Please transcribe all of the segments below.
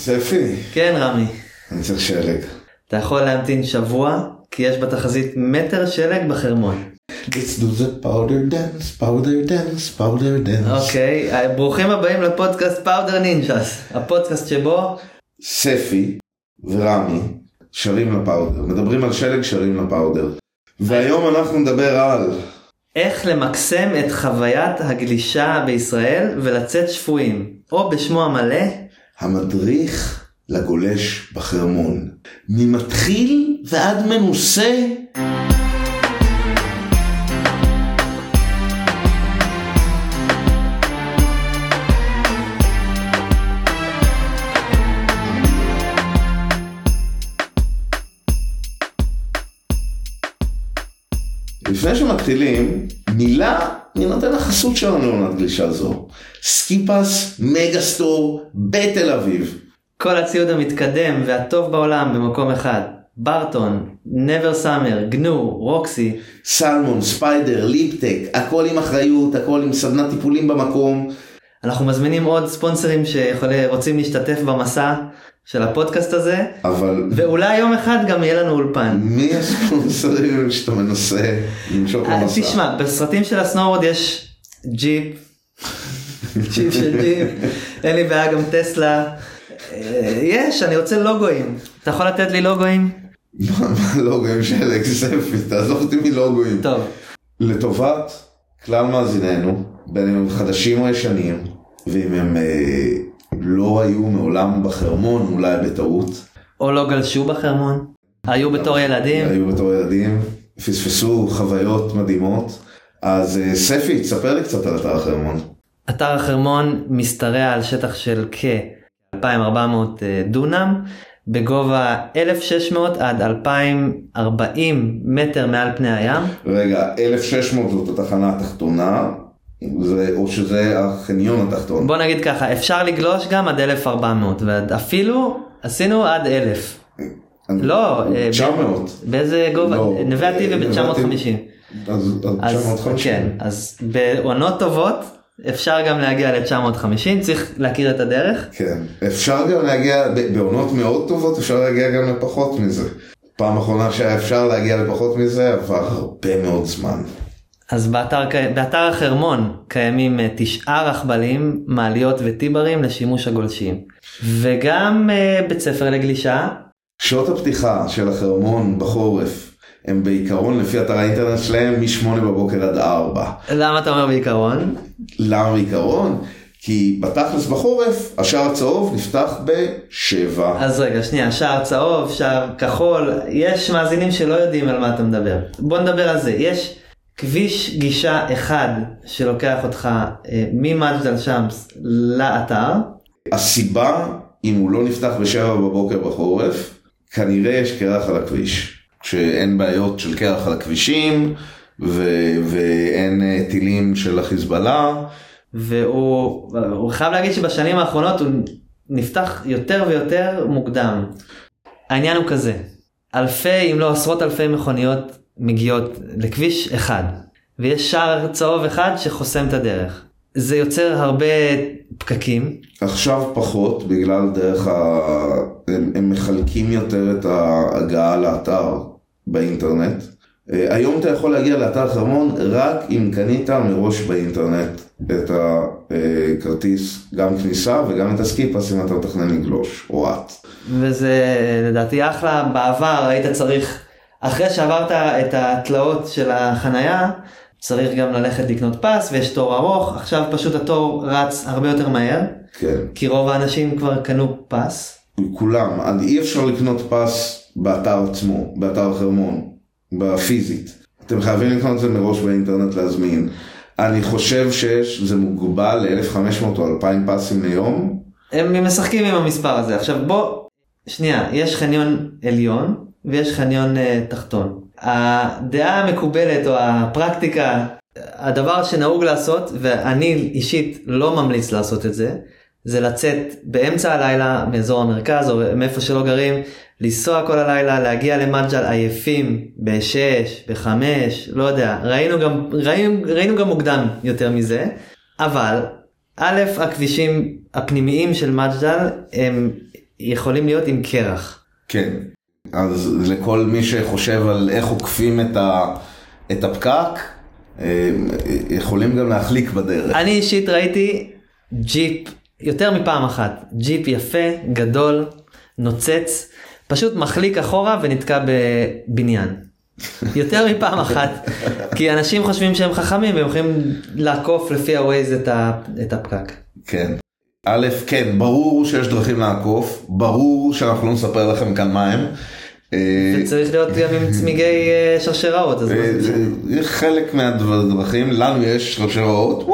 ספי, כן רמי, אני צריך שלג. אתה יכול להמתין שבוע, כי יש בתחזית מטר שלג בחרמון. Let's do the powder dance, powder dance, powder dance. אוקיי, אה, ברוכים הבאים לפודקאסט Powder Ninjas, הפודקאסט שבו ספי ורמי שרים ל powder, מדברים על שלג שרים ל powder. והיום אנחנו נדבר על איך למקסם את חוויית הגלישה בישראל ולצאת שפויים, או בשמו המלא, המדריך לגולש בחרמון. ממתחיל ועד מנוסה. לפני שמתחילים, מילה מנותן החסות שלנו לעונת גלישה זו. סקיפס mega store בתל אביב. כל הציוד המתקדם והטוב בעולם במקום אחד, Burton, Never Summer, Gnu, Roxy, Salomon, Spyder, Lib Tech, הכל עם אחריות, הכל עם סדנת טיפולים במקום. אנחנו מזמינים עוד ספונסרים שרוצים להשתתף במסע של הפודקאסט הזה, אבל ואולי יום אחד גם יהיה לנו אולפן. מי הספונסרים שאתה מנסה למשוך אה, למסע? תשמע, בסרטים של הסנובורד יש ג'יפ, ג'יפ של ג'יפ, אין לי בעיה גם טסלה. אה, יש, אני רוצה לוגויים. אתה יכול לתת לי לוגויים? לוגוים של אקספי? תעזוב אותי מלוגוים. טוב, לטובת כלל מאזיננו, בין אם הם חדשים או ישנים, ואם הם אה, לא היו מעולם בחרמון, אולי בטעות, או לא גלשו בחרמון, היו בתור ילדים. היו בתור ילדים, פספסו חוויות מדהימות, אז אה, ספי, תספר לי קצת על אתר החרמון. אתר החרמון משתרע על שטח של כ-2400 דונם, בגובה 1600 עד 2040 מטר מעל פני הים. רגע, 1600 זאת התחנה התחתונה, זה, או שזה החניון התחתון. בוא נגיד ככה, אפשר לגלוש גם עד 1400, ואפילו עשינו עד 1000. אני- לא, אה, 900. באיזה גובה? לא, נווה אה, נווה ב-950. אז אז אז 950. כן, אז בעונות טובות אפשר גם להגיע ל-950, צריך להכיר את הדרך. כן, אפשר גם להגיע, בעונות מאוד טובות אפשר להגיע גם לפחות מזה. פעם אחרונה שהיה אפשר להגיע לפחות מזה עבר הרבה מאוד זמן. אז באתר, באתר החרמון קיימים אה, תשעה רכבלים, מעליות וטיברים לשימוש הגולשים. וגם אה, בית ספר לגלישה, שעות הפתיחה של החרמון בחורף הם בעיקרון לפי אתר האינטרנט שלהם מ-8 בבוקר עד 4. למה אתה אומר בעיקרון? למה בעיקרון? כי בתכלס בחורף השער הצהוב נפתח ב-7. אז רגע, שנייה, שער צהוב, שער כחול, יש מאזינים שלא יודעים על מה אתה מדבר. בוא נדבר על זה. יש כביש גישה אחד שלוקח אותך אה, ממג'דל שמס לאתר, הסיבה אם הוא לא נפתח ב-7 בבוקר בחורף, כנראה יש קרח על הכביש. שאין בעיות של קרח על הכבישים ו- ואין אה, טילים של החיזבאללה. והוא הוא חייב להגיד שבשנים האחרונות הוא נפתח יותר ויותר מוקדם. העניין הוא כזה, אלפי אם לא עשרות אלפי מכוניות מגיעות לכביש אחד ויש שער צהוב אחד שחוסם את הדרך. זה יוצר הרבה פקקים עכשיו פחות בגלל דרך ה... הם, הם מחלקים יותר את ההגעה לאתר באינטרנט. אה, היום אתה יכול להגיע לאתר חרמון רק אם קנית מראש באינטרנט את הכרטיס גם כניסה וגם את הסקיפס אם אתה מתכנן לגלוש או את. וזה לדעתי אחלה בעבר היית צריך אחרי שעברת את התלאות של החנייה צריך גם ללכת לקנות פס ויש תור ארוך עכשיו פשוט התור רץ הרבה יותר מהר כן. כי רוב האנשים כבר קנו פס. כולם, אי אפשר לקנות פס באתר עצמו, באתר החרמון, בפיזית. אתם חייבים לקנות את זה מראש באינטרנט להזמין. אני חושב שיש, זה מוגבל ל-1500 או 2000 פסים ליום. הם משחקים עם המספר הזה עכשיו בוא שנייה יש חניון עליון ויש חניון uh, תחתון. הדעה המקובלת או הפרקטיקה הדבר שנהוג לעשות ואני אישית לא ממליץ לעשות את זה זה לצאת באמצע הלילה מאזור המרכז או מאיפה שלא גרים, לנסוע כל הלילה, להגיע למג'ל עייפים בשש, בחמש, לא יודע, ראינו גם, ראינו, ראינו גם מוקדם יותר מזה, אבל א', הכבישים הפנימיים של מג'ל הם יכולים להיות עם קרח. כן. אז לכל מי שחושב על איך עוקפים את, ה, את הפקק, אה, יכולים גם להחליק בדרך. אני אישית ראיתי ג'יפ יותר מפעם אחת, ג'יפ יפה, גדול, נוצץ, פשוט מחליק אחורה ונתקע בבניין. יותר מפעם אחת, כי אנשים חושבים שהם חכמים והם יכולים לעקוף לפי הווייז את, ה, את הפקק. כן. א', כן, ברור שיש דרכים לעקוף, ברור שאנחנו לא נספר לכם כאן מה הם. אה, וצריך להיות גם עם צמיגי אה, שרשראות. אה, חלק מהדרכים, לנו יש שרשראות,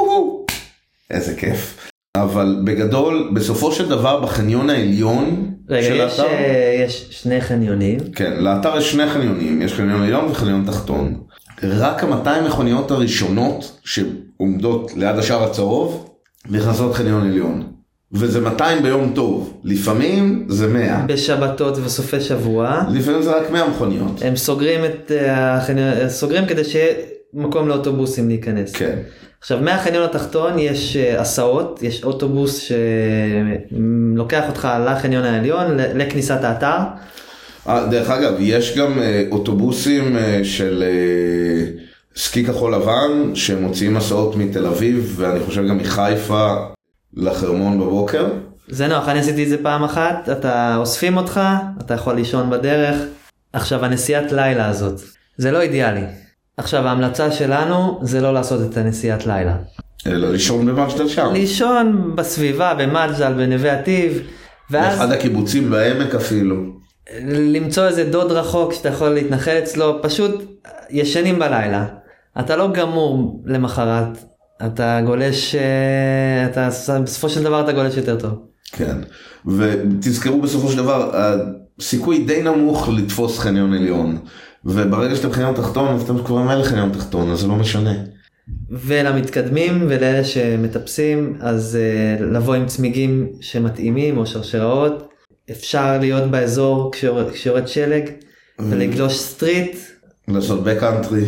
איזה כיף. אבל בגדול, בסופו של דבר בחניון העליון רגע, של יש, האתר, אה, יש שני חניונים. כן, לאתר יש שני חניונים, יש חניון עליון וחניון תחתון. רק ה-200 מכוניות הראשונות שעומדות ליד השער הצהוב, נכנסות חניון עליון. וזה 200 ביום טוב, לפעמים זה 100, בשבתות וסופי שבוע. לפעמים זה רק 100 מכוניות. הם סוגרים את אה, החניון, אה, סוגרים כדי שיהיה מקום לאוטובוסים להיכנס. כן. עכשיו מהחניון התחתון יש אה, הסעות, יש אוטובוס שלוקח אותך לחניון העליון, לכניסת האתר. אה, דרך אגב, יש גם אוטובוסים של סקי כחול לבן שמוציאים הסעות מתל אביב ואני חושב גם מחיפה לחרמון בבוקר. זה נוח, אני עשיתי את זה פעם אחת, אתה אוספים אותך, אתה יכול לישון בדרך. עכשיו הנסיעת לילה הזאת, זה לא אידיאלי. עכשיו ההמלצה שלנו זה לא לעשות את הנסיעת לילה. אלא לישון במג'דל שם. לישון בסביבה, במג'דל, בנווה עתיב, ואז באחד הקיבוצים בעמק אפילו. למצוא איזה דוד רחוק שאתה יכול להתנחל אצלו, פשוט ישנים בלילה. אתה לא גמור למחרת, אתה גולש, אה, אתה, בסופו של דבר אתה גולש יותר טוב. כן. ותזכרו בסופו של דבר, הסיכוי די נמוך לתפוס חניון עליון. וברגע שאתם חניון תחתון אז אתם כבר ממילא חניון תחתון אז זה לא משנה. ולמתקדמים ולאלה שמטפסים, אז uh, לבוא עם צמיגים שמתאימים או שרשראות. אפשר להיות באזור כשיורד, כשיורד שלג ולגלוש street, לעשות backcountry,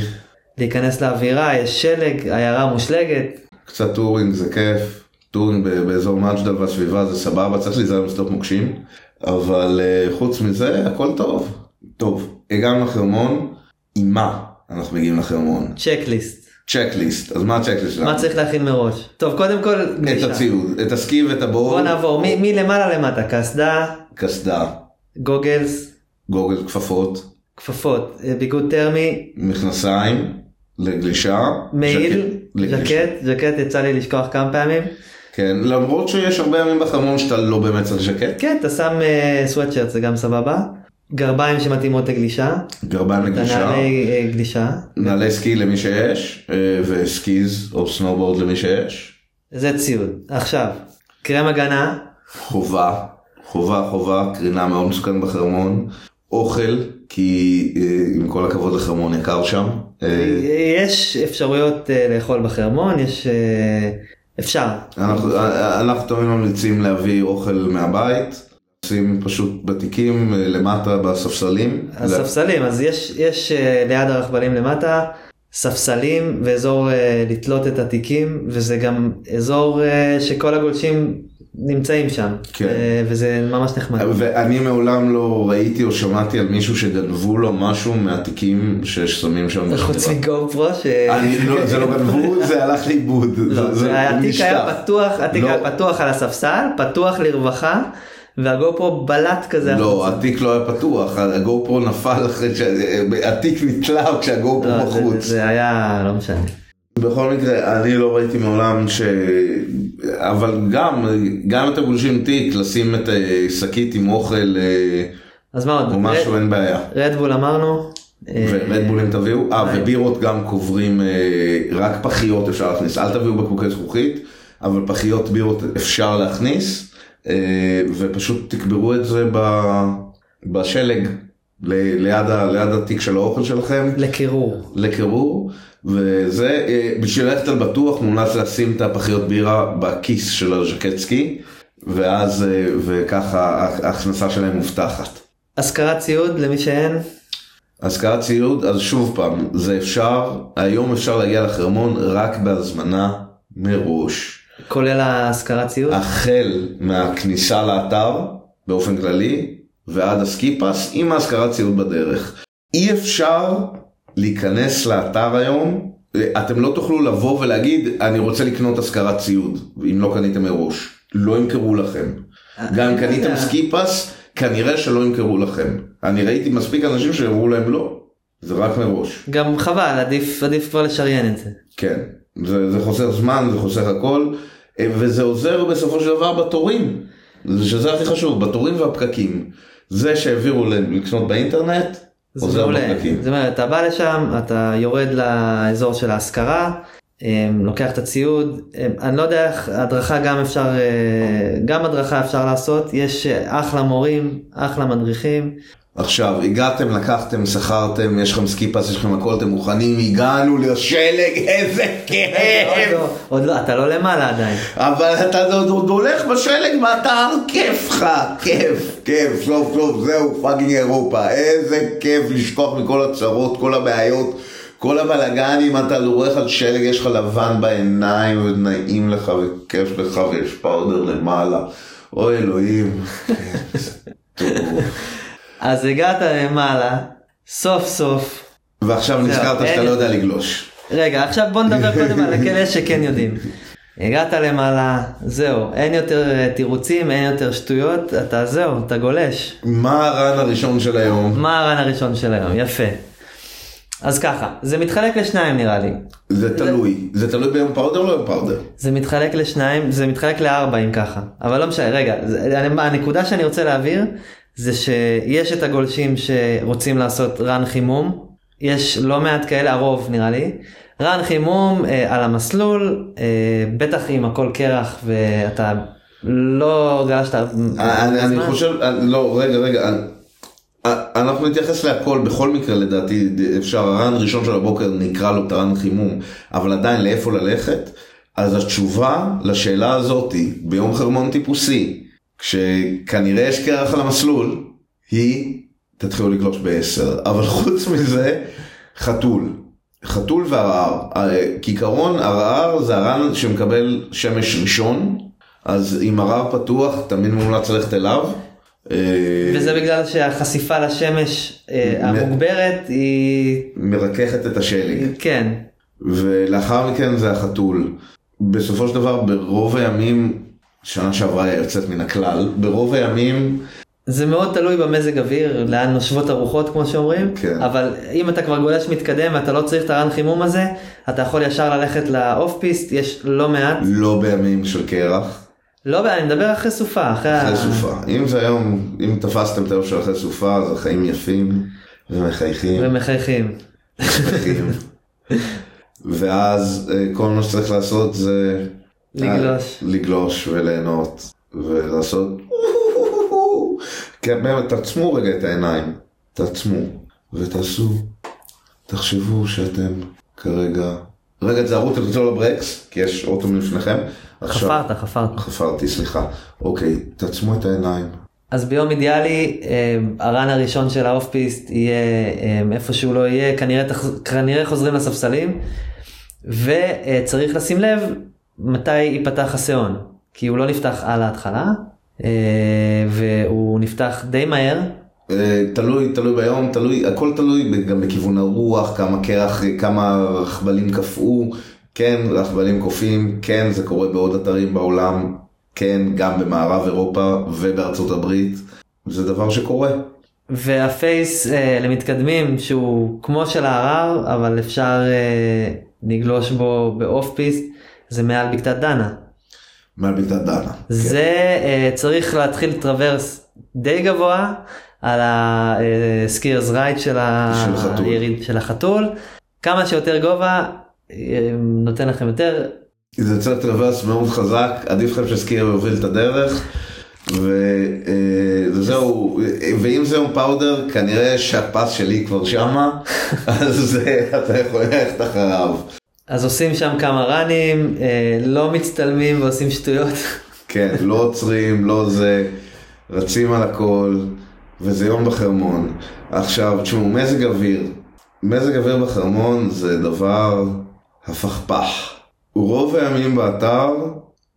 להיכנס לאווירה, יש שלג, עיירה מושלגת. קצת touring זה כיף. touring באזור מג'דל והסביבה זה סבבה, צריך להיזהר משדות מוקשים. אבל אה, חוץ מזה הכל טוב. טוב, הגענו לחרמון, עם מה אנחנו מגיעים לחרמון? checklist, checklist, אז מה ה checklist שלנו? מה צריך להכין מראש? טוב, קודם כל, את. הציוד, את הסקי ואת הבואו, בוא נעבור מלמעלה למטה, קסדה, קסדה, goggles, goggle כפפות, כפפות, אה, ביגוד טרמי, מכנסיים, לגלישה, מעיל, ז'קט. ז'קט, יצא לי לשכוח כמה פעמים. כן, למרות שיש הרבה ימים בחרמון שאתה לא באמת צריך ז'קט, כן, אתה שם סוואטשרט זה גם סבבה. גרביים שמתאימות לגלישה. גרביים לגלישה, נעלי אה, גלישה. נעלי סקי למי שיש, אה, ו skis או סנובורד למי שיש, זה ציוד. עכשיו, קרם הגנה, חובה, חובה חובה, קרינה מאוד מסוכנת בחרמון, אוכל, כי אה, עם כל הכבוד לחרמון יקר שם, אה, יש אפשרויות אה, לאכול בחרמון, יש... אה, אפשר. אנחנו, תמיד ממליצים להביא אוכל מהבית, לשים פשוט בתיקים אה, למטה בספסלים. הספסלים, אז יש, יש אה, ליד הרכבלים למטה ספסלים ואזור אה, לתלות את התיקים, וזה גם אזור אה, שכל הגולשים נמצאים שם, כן. אה, וזה ממש נחמד. ואני מעולם לא ראיתי או שמעתי על מישהו שגנבו לו משהו מהתיקים ששמים שם. חוץ בחברה. מגו-פרו ש... אני לא, זה לא גנבו, זה הלך לאיבוד. לא, זה התיק היה. פתוח, התיק לא. היה פתוח על הספסל, פתוח לרווחה, והגו-פרו בלט כזה. לא, החוצה. התיק לא היה פתוח, הגופרו נפל אחרי שהתיק נתלה כשהגופרו לא, זה- בחוץ. זה היה, לא משנה. בכל מקרה, אני לא ראיתי מעולם ש... אבל גם, גם אם אתם גולשים תיק, לשים את אה, שקית עם אוכל אה, אז מה עוד? או משהו, אין בעיה. רדבול אמרנו. אה, ורדבולים תביאו, אה ובירות גם קוברים, אה, רק פחיות אפשר להכניס, אל תביאו בקבוקי זכוכית, אבל פחיות בירות אפשר להכניס, אה, ופשוט תקברו את זה בשלג, ל- ליד ה- ליד התיק של האוכל שלכם. לקירור. לקירור, וזה, אה, בשביל ללכת על בטוח מומלץ לשים את הפחיות בירה בכיס של הז'קט סקי, ואז, אה, וככה ההכנסה שלהם מובטחת. השכרת ציוד למי שאין. השכרת ציוד, אז שוב פעם, זה אפשר, היום אפשר להגיע לחרמון רק בהזמנה מראש. כולל השכרת ציוד. החל מהכניסה לאתר באופן כללי, ועד הסקיפס, עם ההשכרת ציוד בדרך. אי אפשר להיכנס לאתר היום, אתם לא תוכלו לבוא ולהגיד, אני רוצה לקנות השכרת ציוד, אם לא קניתם מראש. לא ימכרו לכם. גם אם קניתם. סקיפס, כנראה שלא ימכרו לכם. אני ראיתי מספיק אנשים שאמרו להם לא, זה רק מראש. גם חבל, עדיף, עדיף כבר לשריין את זה. כן, זה, זה חוסך זמן, זה חוסך הכל, אה, וזה עוזר בסופו של דבר בתורים, שזה הכי חשוב, בתורים והפקקים. זה שהעבירו לקנות באינטרנט, עוזר. בפקקים. זאת אומרת, אתה בא לשם, אתה יורד לאזור של ההשכרה, אמ, לוקח את הציוד, אמ, אני לא יודע איך, הדרכה גם אפשר, אה, גם הדרכה אפשר לעשות, יש אה, אחלה מורים, אחלה מדריכים, עכשיו, הגעתם, לקחתם, שכרתם, יש לכם ski pass, יש לכם הכל, אתם מוכנים, הגענו לשלג, איזה כיף! לא, עוד לא, אתה לא למעלה עדיין. אבל אתה עוד, הולך בשלג באתר, כיף לך, כיף, כיף, סוף סוף, זהו, fucking אירופה, איזה כיף לשכוח מכל הצרות, כל הבעיות, כל הבלאגנים, אתה הולך על שלג, יש לך לבן בעיניים, ונעים לך, וכיף לך, ויש פאודר למעלה, אוי אלוהים. אז הגעת למעלה, סוף סוף, ועכשיו נזכרת שאתה לא יודע לגלוש. רגע עכשיו בוא נדבר קודם על כאלה שכן יודעים. הגעת למעלה, זהו, אין יותר אה, תירוצים, אין יותר שטויות, אתה זהו, אתה גולש. מה הרן הראשון של היום? מה הרן הראשון של היום? יפה. אז ככה, זה מתחלק לשניים נראה לי. זה תלוי, זה תלוי ביום פאודר או לא יום פאודר? זה מתחלק לשניים, זה מתחלק לארבע אם ככה. אבל לא משנה, רגע, זה, אני- הנקודה שאני רוצה להעביר זה שיש את הגולשים שרוצים לעשות רן חימום, יש לא מעט כאלה, הרוב נראה לי. רן חימום אה, על המסלול, אה, בטח עם הכל קרח ואתה לא גלשת אני, אני זמן. חושב, אני- לא, רגע, רגע, אני, אה, אנחנו נתייחס להכל, בכל מקרה לדעתי אפשר, הרן הראשון של הבוקר נקרא לו טרן חימום, אבל עדיין לאיפה ללכת? אז התשובה לשאלה הזאתי, ביום חרמון טיפוסי, כשכנראה יש קרח על המסלול, היא תתחילו לגלוש בעשר, אבל חוץ מזה, חתול. חתול וערער. אה, כעיקרון ערער זה הרן שמקבל שמש ראשון, אז עם ערער פתוח תמיד מומלץ ללכת אליו. אה, וזה בגלל שהחשיפה לשמש אה, המוגברת היא, מרככת את השלג. כן, ולאחר מכן זה החתול. בסופו של דבר ברוב הימים, שנה שעברה היה יוצאת מן הכלל, ברוב הימים זה מאוד תלוי במזג אוויר, לאן נושבות הרוחות כמו שאומרים, כן. אבל אם אתה כבר גולש מתקדם ואתה לא צריך את הרן חימום הזה, אתה יכול ישר ללכת לאוף פיסט, יש לא מעט, לא בימים של קרח, לא, אני מדבר אחרי סופה, אחרי, ה- אחרי סופה. אם זה היום, אם תפסתם את היום של אחרי סופה, אז החיים יפים ומחייכים. ומחייכים. מחייכים. ואז אה, כל מה שצריך לעשות זה לגלוש. אה, לגלוש וליהנות ולעשות כן באמת תעצמו רגע את העיניים. תעצמו ותעשו. תחשבו שאתם כרגע רגע תזהרו תלחצו לברקס כי יש אוטו מלפניכם חפרת, חפרת. חפרתי סליחה. אוקיי תעצמו את העיניים. אז ביום אידיאלי אה, הרן הראשון של האוף פיסט יהיה אה, איפה שהוא לא יהיה, כנראה, כנראה חוזרים לספסלים, וצריך לשים לב מתי ייפתח השעון, כי הוא לא נפתח על ההתחלה, אה, והוא נפתח די מהר, אה, תלוי, תלוי ביום, תלוי, הכל תלוי גם בכיוון הרוח, כמה קרח, כמה רכבלים קפאו, כן, רכבלים קופאים, כן, זה קורה בעוד אתרים בעולם, כן, גם במערב אירופה ובארצות הברית, זה דבר שקורה. וה face אה, למתקדמים שהוא כמו של הערר, אבל אפשר אה, לגלוש בו ב off-piste, זה מעל בקתת דנה. מעל בקתת דנה. זה אה, צריך להתחיל traverse די גבוה על ה skier's right של, של החתול. היריד- של החתול כמה שיותר גובה אה, נותן לכם יותר זה צריך טרוורס מאוד חזק, עדיף לכם שסקיר יוביל את הדרך. אה, וזהו, ואם זה יום פאודר, כנראה שהפס שלי כבר שמה, אז אתה יכול ללכת אחריו. אז עושים שם כמה ראנים אה, לא מצטלמים ועושים שטויות כן, לא עוצרים, לא זה, רצים על הכל, וזה יום בחרמון. עכשיו, תשמעו, מזג אוויר. מזג אוויר בחרמון זה דבר הפכפך. רוב הימים באתר,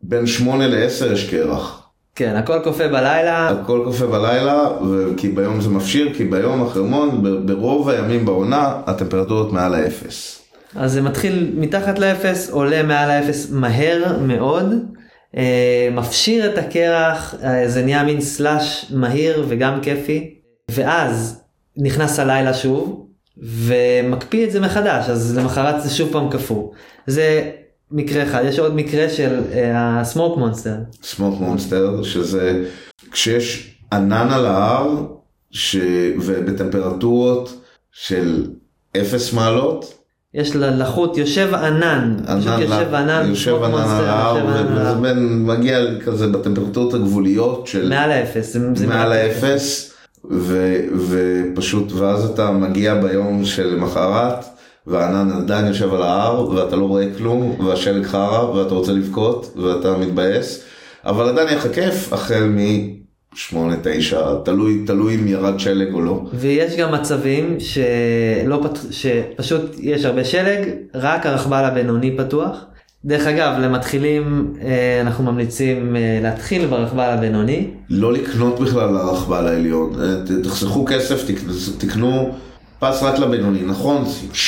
בין 8 ל-10 יש קרח. כן, הכל קופא בלילה, הכל קופא בלילה, כי ביום זה מפשיר, כי ביום החרמון, ברוב הימים בעונה, הטמפרטורות מעל האפס. אז זה מתחיל מתחת לאפס, עולה מעל האפס מהר מאוד, אה, מפשיר את הקרח, אה, זה נהיה מין סלאש מהיר וגם כיפי, ואז נכנס הלילה שוב, ומקפיא את זה מחדש, אז למחרת זה שוב פעם קפוא. זה מקרה אחד, יש עוד מקרה של הסמוק מונסטר. סמוק מונסטר, שזה כשיש ענן על ההר, ש... ובטמפרטורות של אפס מעלות, יש ל- לחוט, יושב ענן, פשוט יושב ענן, יושב ענן על ההר, וזה מגיע כזה בטמפרטורות הגבוליות של מעל האפס, מעל האפס, ו, ופשוט, ואז אתה מגיע ביום שלמחרת, והענן עדיין יושב על ההר, ואתה לא רואה כלום, והשלג חרא, ואתה רוצה לבכות, ואתה מתבאס, אבל עדיין יהיה לך כיף, החל משמונה, תשע, תלוי, תלוי אם ירד שלג או לא. ויש גם מצבים שלא פת... שפשוט יש הרבה שלג, רק הרכבל הבינוני פתוח. דרך אגב, למתחילים אה, אנחנו ממליצים אה, להתחיל ברכבל הבינוני. לא לקנות בכלל לרכבל העליון, אה, תחסכו כסף, תקנו, פס רק לבינוני, נכון,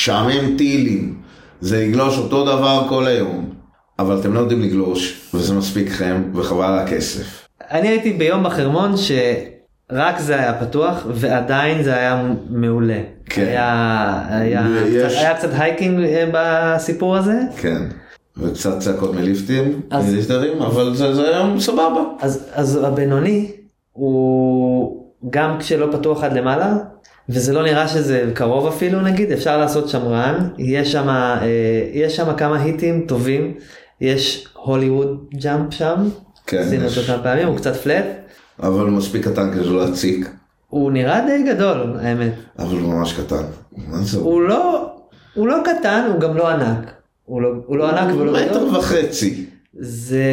הם טילים, זה לגלוש אותו דבר כל היום, אבל אתם לא יודעים לגלוש, וזה מספיק לכם, וחבל על הכסף. אני הייתי ביום בחרמון שרק זה היה פתוח ועדיין זה היה מעולה. כן. היה, היה, ויש- קצת, היה קצת hiking אה, בסיפור הזה. כן, וקצת צעקות מליפטים, אז- מליפטרים, אבל זה, זה היום סבבה. אז, אז הבינוני הוא גם כשלא פתוח עד למעלה וזה לא נראה שזה קרוב אפילו נגיד אפשר לעשות שם run יש שם אה, יש שם כמה היטים טובים יש Hollywood jump שם כן, עשינו. אותו כמה פעמים הוא קצת flat אבל מספיק קטן כדי לא להציק, הוא נראה די גדול האמת אבל הוא ממש קטן. הוא לא הוא לא קטן הוא גם לא ענק הוא לא, הוא לא ענק ולא מטר גדול וחצי. זה,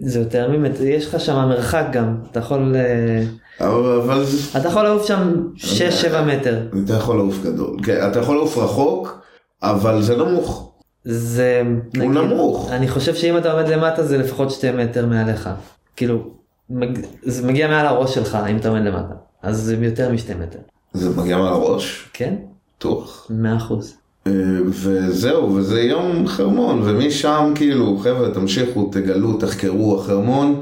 זה יותר ממטר יש לך שם מרחק גם אתה יכול אה, אבל, אבל. אתה יכול לעוף שם 6-7 מטר. אתה יכול לעוף גדול, כן, אתה יכול לעוף רחוק, אבל זה נמוך. זה הוא נמוך. אני חושב שאם אתה עומד למטה זה לפחות 2 מטר מעליך. כאילו, מג... זה מגיע מעל הראש שלך אם אתה עומד למטה. אז זה יותר משתי מטר. זה מגיע מעל הראש, כן? בטוח. 100 אחוז. אה, וזהו, וזה יום חרמון, ומשם כאילו, חבר'ה, תמשיכו, תגלו, תחקרו, החרמון,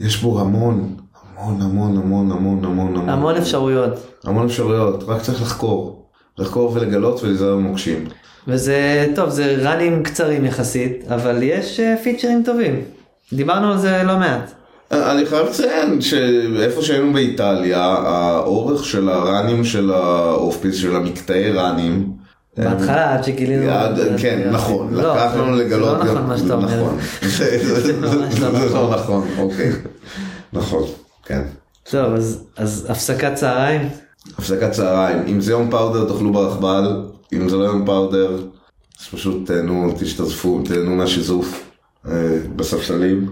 יש בו המון, המון, המון, המון, המון, המון, המון. המון אפשרויות. המון אפשרויות, רק צריך לחקור. לחקור ולגלות ולהיזהר במוקשים. וזה טוב, זה ראנים קצרים יחסית, אבל יש אה, פיצ'רים טובים. דיברנו על זה לא מעט. אני חייב לציין שאיפה שהיינו באיטליה, האורך של הראנים של ה off-piste, של המקטעי ראנים, בהתחלה עד שגילינו... עד- כן, נכון, לא, לקח לנו לגלות זה לא נכון מה שאתה אומר. נכון. זה לא זה לא נכון. נכון, אוקיי. נכון, כן. טוב, אז הפסקת צהריים. הפסקת צהריים, אם זה יום powder תאכלו ברכבל, אם זה לא יום פאודר, אז פשוט תהנו, תשתזפו, תהנו מהשיזוף אה, בספסלים.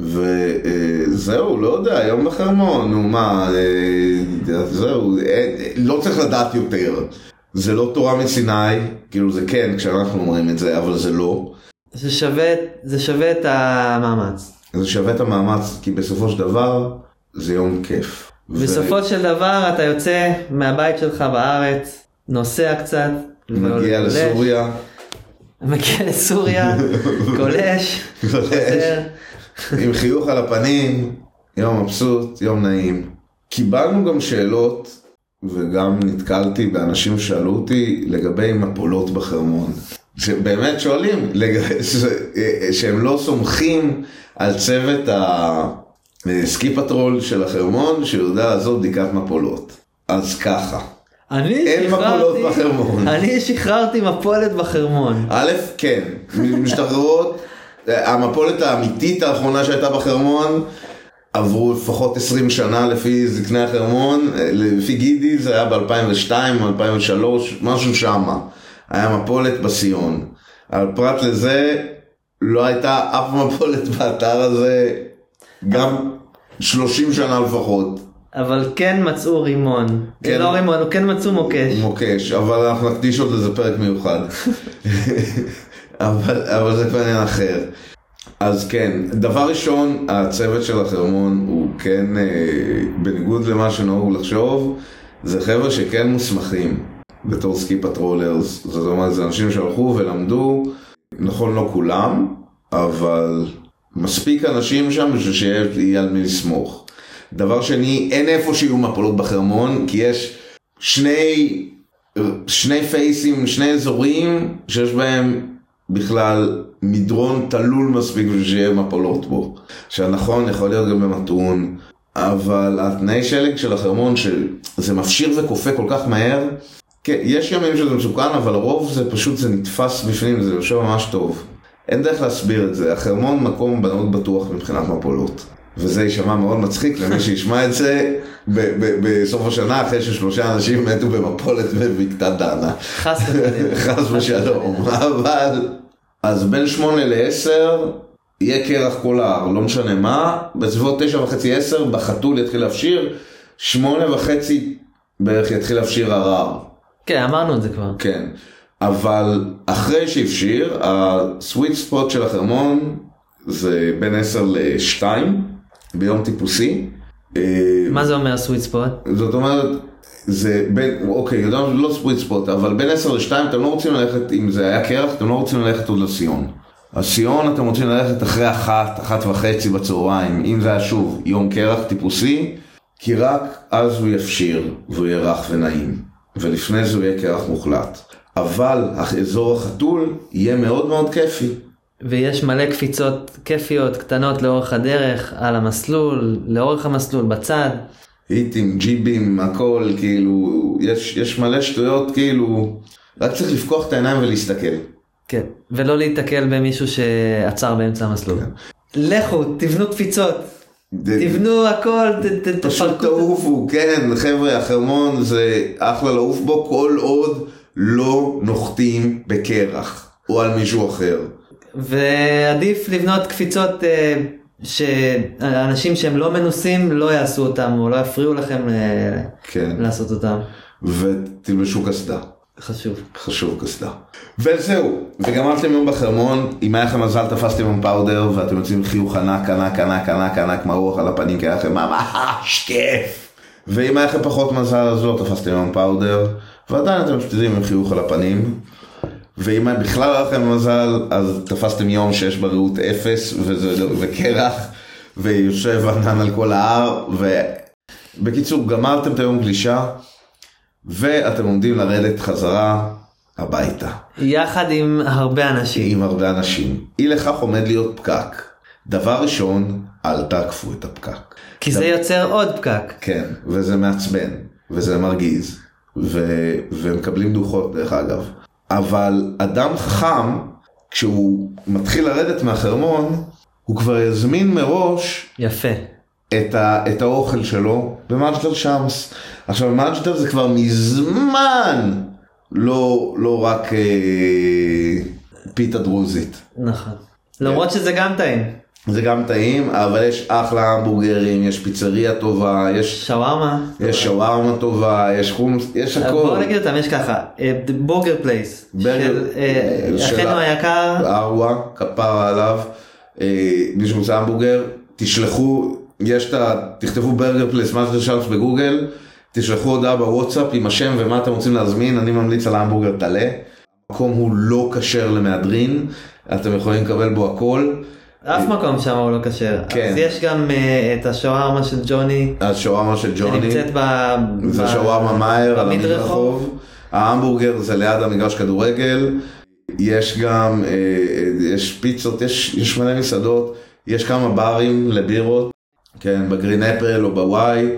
וזהו, לא יודע, יום בחרמון, נו מה, אה, זהו, אה, לא צריך לדעת יותר. זה לא תורה מסיני, כאילו זה כן כשאנחנו אומרים את זה, אבל זה לא. זה שווה, זה שווה את המאמץ. זה שווה את המאמץ, כי בסופו של דבר זה יום כיף. בסופו של דבר אתה יוצא מהבית שלך בארץ, נוסע קצת, מגיע לסוריה, מגיע לסוריה, גולש, חוזר. עם חיוך על הפנים, יום מבסוט, יום נעים. קיבלנו גם שאלות, וגם נתקלתי באנשים ששאלו אותי לגבי מפולות בחרמון. שבאמת שואלים, שהם לא סומכים על צוות הסקי פטרול של החרמון שיודע לעשות בדיקת מפולות. אז ככה, אני אין מפולות שחררתי, בחרמון. אני שחררתי מפולת בחרמון. א', כן, משתחררות, המפולת האמיתית האחרונה שהייתה בחרמון, עברו לפחות 20 שנה לפי זקני החרמון, לפי גידי זה היה ב-2002, 2003, משהו שמה. היה מפולת בסיון. אבל פרט לזה, לא הייתה אף מפולת באתר הזה, גם 30 שנה לפחות. אבל כן מצאו רימון. כן. לא רימון, כן מצאו מוקש. מוקש, אבל אנחנו נקדיש עוד לזה פרק מיוחד. אבל, אבל זה כבר עניין אחר. אז כן, דבר ראשון, הצוות של החרמון הוא כן, אה, בניגוד למה שנהוג לחשוב, זה חבר'ה שכן מוסמכים בתור ski patrollers. זאת אומרת, זה אנשים שהלכו ולמדו, נכון לא כולם, אבל מספיק אנשים שם בשביל שיהיה על מי לסמוך. דבר שני, אין איפה שיהיו מפולות בחרמון, כי יש שני, שני פייסים, שני אזורים שיש בהם בכלל מדרון תלול מספיק בשביל שיהיה מפולות בו. עכשיו נכון, יכול להיות גם במטעון, אבל התנאי שלג של החרמון, שזה מפשיר וכופה כל כך מהר, כן, יש ימים שזה מסוכן, אבל הרוב זה פשוט, זה נתפס בפנים, זה יושב ממש טוב. אין דרך להסביר את זה, החרמון מקום מאוד בטוח מבחינת מפולות. וזה יישמע מאוד מצחיק למי שישמע את זה בסוף השנה אחרי ששלושה אנשים מתו במפולת בבקעת דנה. חס וחלילה. חס ושלום, אבל אז בין שמונה לעשר יהיה קרח כל ההר, לא משנה מה, בסביבות תשע וחצי עשר בחתול יתחיל להפשיר, שמונה וחצי בערך יתחיל להפשיר הרר. כן, אמרנו את זה כבר. כן, אבל אחרי שהפשיר, הסוויט ספוט של החרמון זה בין 10 ל-2 ביום טיפוסי. מה זה אומר סוויט ספוט? זאת אומרת, זה בין, אוקיי, יודע, לא סוויט ספוט, אבל בין 10 ל-2 אתם לא רוצים ללכת, אם זה היה קרח, אתם לא רוצים ללכת עוד לסיון. הסיון אתם רוצים ללכת אחרי אחת, אחת וחצי בצהריים, אם זה היה שוב יום קרח טיפוסי, כי רק אז הוא יפשיר והוא יהיה רך ונעים, ולפני זה הוא יהיה קרח מוחלט. אבל אזור החתול יהיה מאוד מאוד כיפי. ויש מלא קפיצות כיפיות קטנות לאורך הדרך, על המסלול, לאורך המסלול, בצד. היטים, ג'יבים, הכל, כאילו, יש, יש מלא שטויות, כאילו, רק צריך לפקוח את העיניים ולהסתכל. כן, ולא להיתקל במישהו שעצר באמצע המסלול. כן. לכו, תבנו קפיצות, זה- תבנו הכל, ת- ת- פשוט. תעופו, כן, חבר'ה, החרמון זה אחלה לעוף בו כל עוד לא נוחתים בקרח או על מישהו אחר. ועדיף לבנות קפיצות אה, שאנשים שהם לא מנוסים לא יעשו אותם או לא יפריעו לכם אה, כן, לעשות אותם. ותלבשו קסדה. חשוב. חשוב קסדה. וזהו, וגמרתם יום בחרמון, אם היה לכם מזל תפסתם יום פאודר ואתם יוצאים עם חיוך ענק ענק ענק ענק ענק מרוח על הפנים כי היה לכם ממש כיף. ואם היה לכם פחות מזל אז לא תפסתם יום פאודר, ועדיין אתם שתדעים עם חיוך על הפנים. ואם בכלל היה לכם מזל אז תפסתם יום שיש בראות אפס וזה, וקרח ויושב ענן על כל ההר ובקיצור גמרתם את היום גלישה ואתם עומדים לרדת חזרה הביתה יחד עם הרבה אנשים. עם הרבה אנשים. אי לכך עומד להיות פקק. דבר ראשון, אל תעקפו את הפקק. כי זה יוצר עוד פקק. כן, וזה מעצבן, וזה מרגיז, ו... ומקבלים דוחות דרך אגב. אבל אדם חכם, כשהוא מתחיל לרדת מהחרמון, הוא כבר יזמין מראש יפה. את, ה, את האוכל שלו במג'דל שמס. עכשיו מג'דל זה כבר מזמן לא, לא רק אה, פיתה דרוזית. נכון. למרות שזה גם טעים. זה גם טעים, אבל יש אחלה המבורגרים, יש פיצריה טובה, יש, שווארמה. יש שווארמה טובה, יש חומוס, יש הכל. בוא נגיד אותם, יש ככה, אה, Burger Place, של אה, של אחינו היקר, ארווה, כפרה עליו, אה, מי שרוצה המבורגר, תשלחו, יש את ה... תכתבו ברגר פלייס מאסטר שארץ בגוגל, תשלחו הודעה בוואטסאפ עם השם ומה אתם רוצים להזמין, אני ממליץ על ההמבורגר טלה. המקום הוא לא כשר למהדרין, אתם יכולים לקבל בו הכל. אף מקום שם הוא לא כשר. כן. אז יש גם אה, את השווארמה של ג'וני, השווארמה של ג'וני, שנמצאת ב... זה שווארמה מאייר על. המדרחוב, ההמבורגר זה ליד המגרש כדורגל, יש גם, אה, יש פיצות, יש, יש מלא מסעדות, יש כמה ברים לבירות, כן, בגרין אפל או בוואי,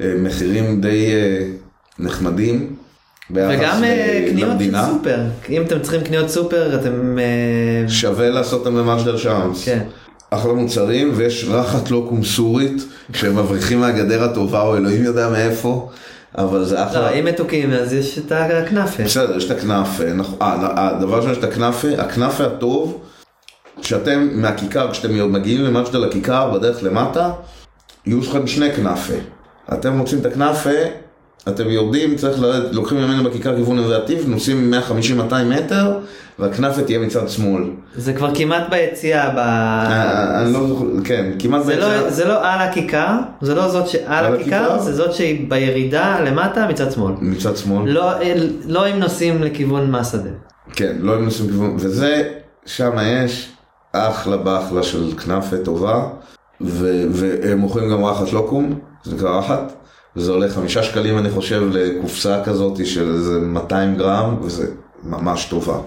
אה, מחירים די נחמדים. וגם אה, קניות של למדינה. סופר, אם אתם צריכים קניות סופר אתם... אה, שווה לעשות אותם במג'דל שמס. כן. אחלה מוצרים ויש רחת לא קומסורית שהם מבריחים מהגדר הטובה או אלוהים יודע מאיפה אבל זה אחלה. לא, אם מתוקים אז יש את הכנאפה. בסדר, יש את הכנאפה, נכון, אה, הדבר ראשון יש את הכנאפה, הכנאפה הטוב, כשאתם מהכיכר, כשאתם מגיעים למג'דל לכיכר בדרך למטה, יהיו לכם שני כנאפה. אתם מוצאים את הכנאפה, אתם יורדים, צריך לרדת, לוקחים ממנו בכיכר כיוון נרטיב, נוסעים 150-200 מטר, והכנאפה תהיה מצד שמאל. זה כבר כמעט ביציאה, ב... אה, אני לא זוכר, כן, כמעט לא, ביציאה. זה לא על הכיכר, זה לא זאת שעל על הכיכר? זה זאת שהיא בירידה למטה מצד שמאל. מצד שמאל. לא, לא אם נוסעים לכיוון מהשדה. כן, לא הם נוסעים כיוון, וזה, שם יש אחלה באחלה של כנאפה טובה, והם מוכרים גם רחת לוקום, זה נקרא רחת, וזה עולה חמישה שקלים אני חושב לקופסה כזאת של איזה 200 גרם, וזה ממש טובה.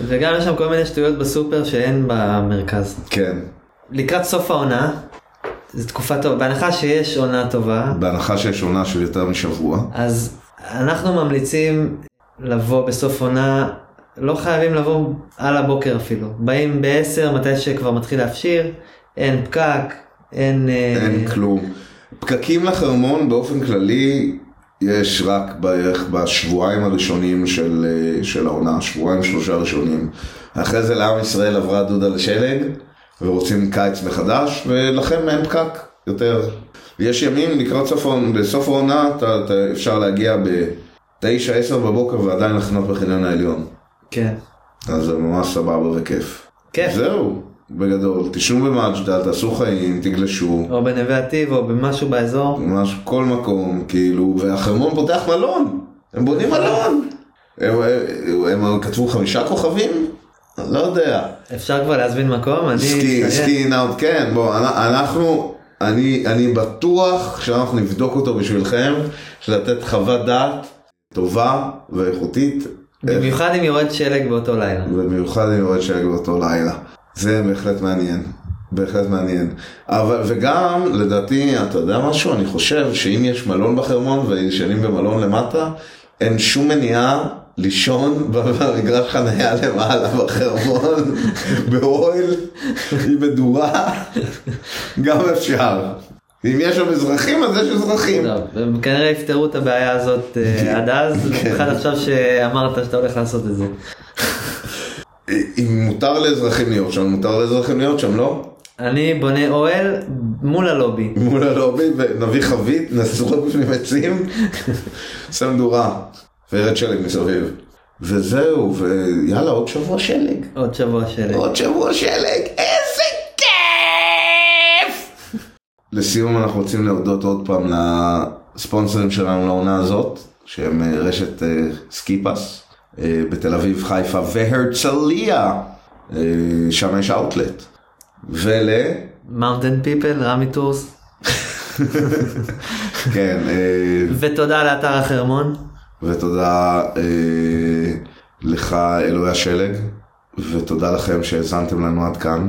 וגם יש שם כל מיני שטויות בסופר שאין במרכז. כן, לקראת סוף העונה, זו תקופה טובה, בהנחה שיש עונה טובה, בהנחה שיש עונה של יותר משבוע. אז אנחנו ממליצים לבוא בסוף עונה, לא חייבים לבוא על הבוקר אפילו. באים ב-10, מתי שכבר מתחיל להפשיר, אין פקק, אין... אה, אין כלום. פקקים לחרמון באופן כללי יש רק בערך בשבועיים הראשונים של, אה, של העונה, שבועיים שלושה ראשונים. אחרי זה לעם ישראל עברה דודה לשלג ורוצים קיץ מחדש ולכן אין פקק יותר. יש ימים לקראת סוף, העונה- בסוף העונה אתה, אתה, אפשר להגיע ב-9-10 בבוקר ועדיין לחנות בחניון העליון. כן. אז זה ממש סבבה וכיף. כיף. זהו, בגדול. תישנו במג'דל, תעשו חיים, תגלשו. או בנווה עתיב או במשהו באזור. ממש כל מקום, כאילו, והחרמון פותח מלון, הם בונים מלון. הם, הם, הם כתבו חמישה כוכבים? לא יודע. אפשר כבר להזמין מקום? אני... סקי. סקי נאוט, כן, בוא, אנחנו, אני, אני בטוח שאנחנו נבדוק אותו בשבילכם, שלתת חוות דעת טובה ואיכותית, במיוחד אם יורד שלג באותו לילה. במיוחד אם יורד שלג באותו לילה. זה בהחלט מעניין. בהחלט מעניין. אבל, וגם, לדעתי, אתה יודע משהו? אני חושב שאם יש מלון בחרמון וישנים במלון למטה, אין שום מניעה לישון במגרש חניה למעלה בחרמון, באוהל, עם מדורה, גם אפשר. אם יש שם אזרחים, אז יש אזרחים. טוב, הם כנראה יפתרו את הבעיה הזאת אה, עד אז, כן. במיוחד עכשיו שאמרת שאתה הולך לעשות את זה. אם מותר לאזרחים להיות שם, מותר לאזרחים להיות שם, לא? אני בונה אוהל מול הלובי. מול הלובי ונביא חבית, נסרו בפנים עצים, שם מדורה וירד שלג מסביב. וזהו, ויאללה, עוד שבוע שלג. עוד שבוע שלג. עוד שבוע שלג, איזה כיף! לסיום אנחנו רוצים להודות עוד פעם לספונסרים שלנו לעונה הזאת, שהם אה, רשת אה, Skipass בתל אביב, חיפה והרצליה, אה, שם יש אאוטלט. ול... Mountain People, רמי Tours. כן, אה, ותודה לאתר החרמון. ותודה אה, לך אלוהי השלג, ותודה לכם שהאזנתם לנו עד כאן.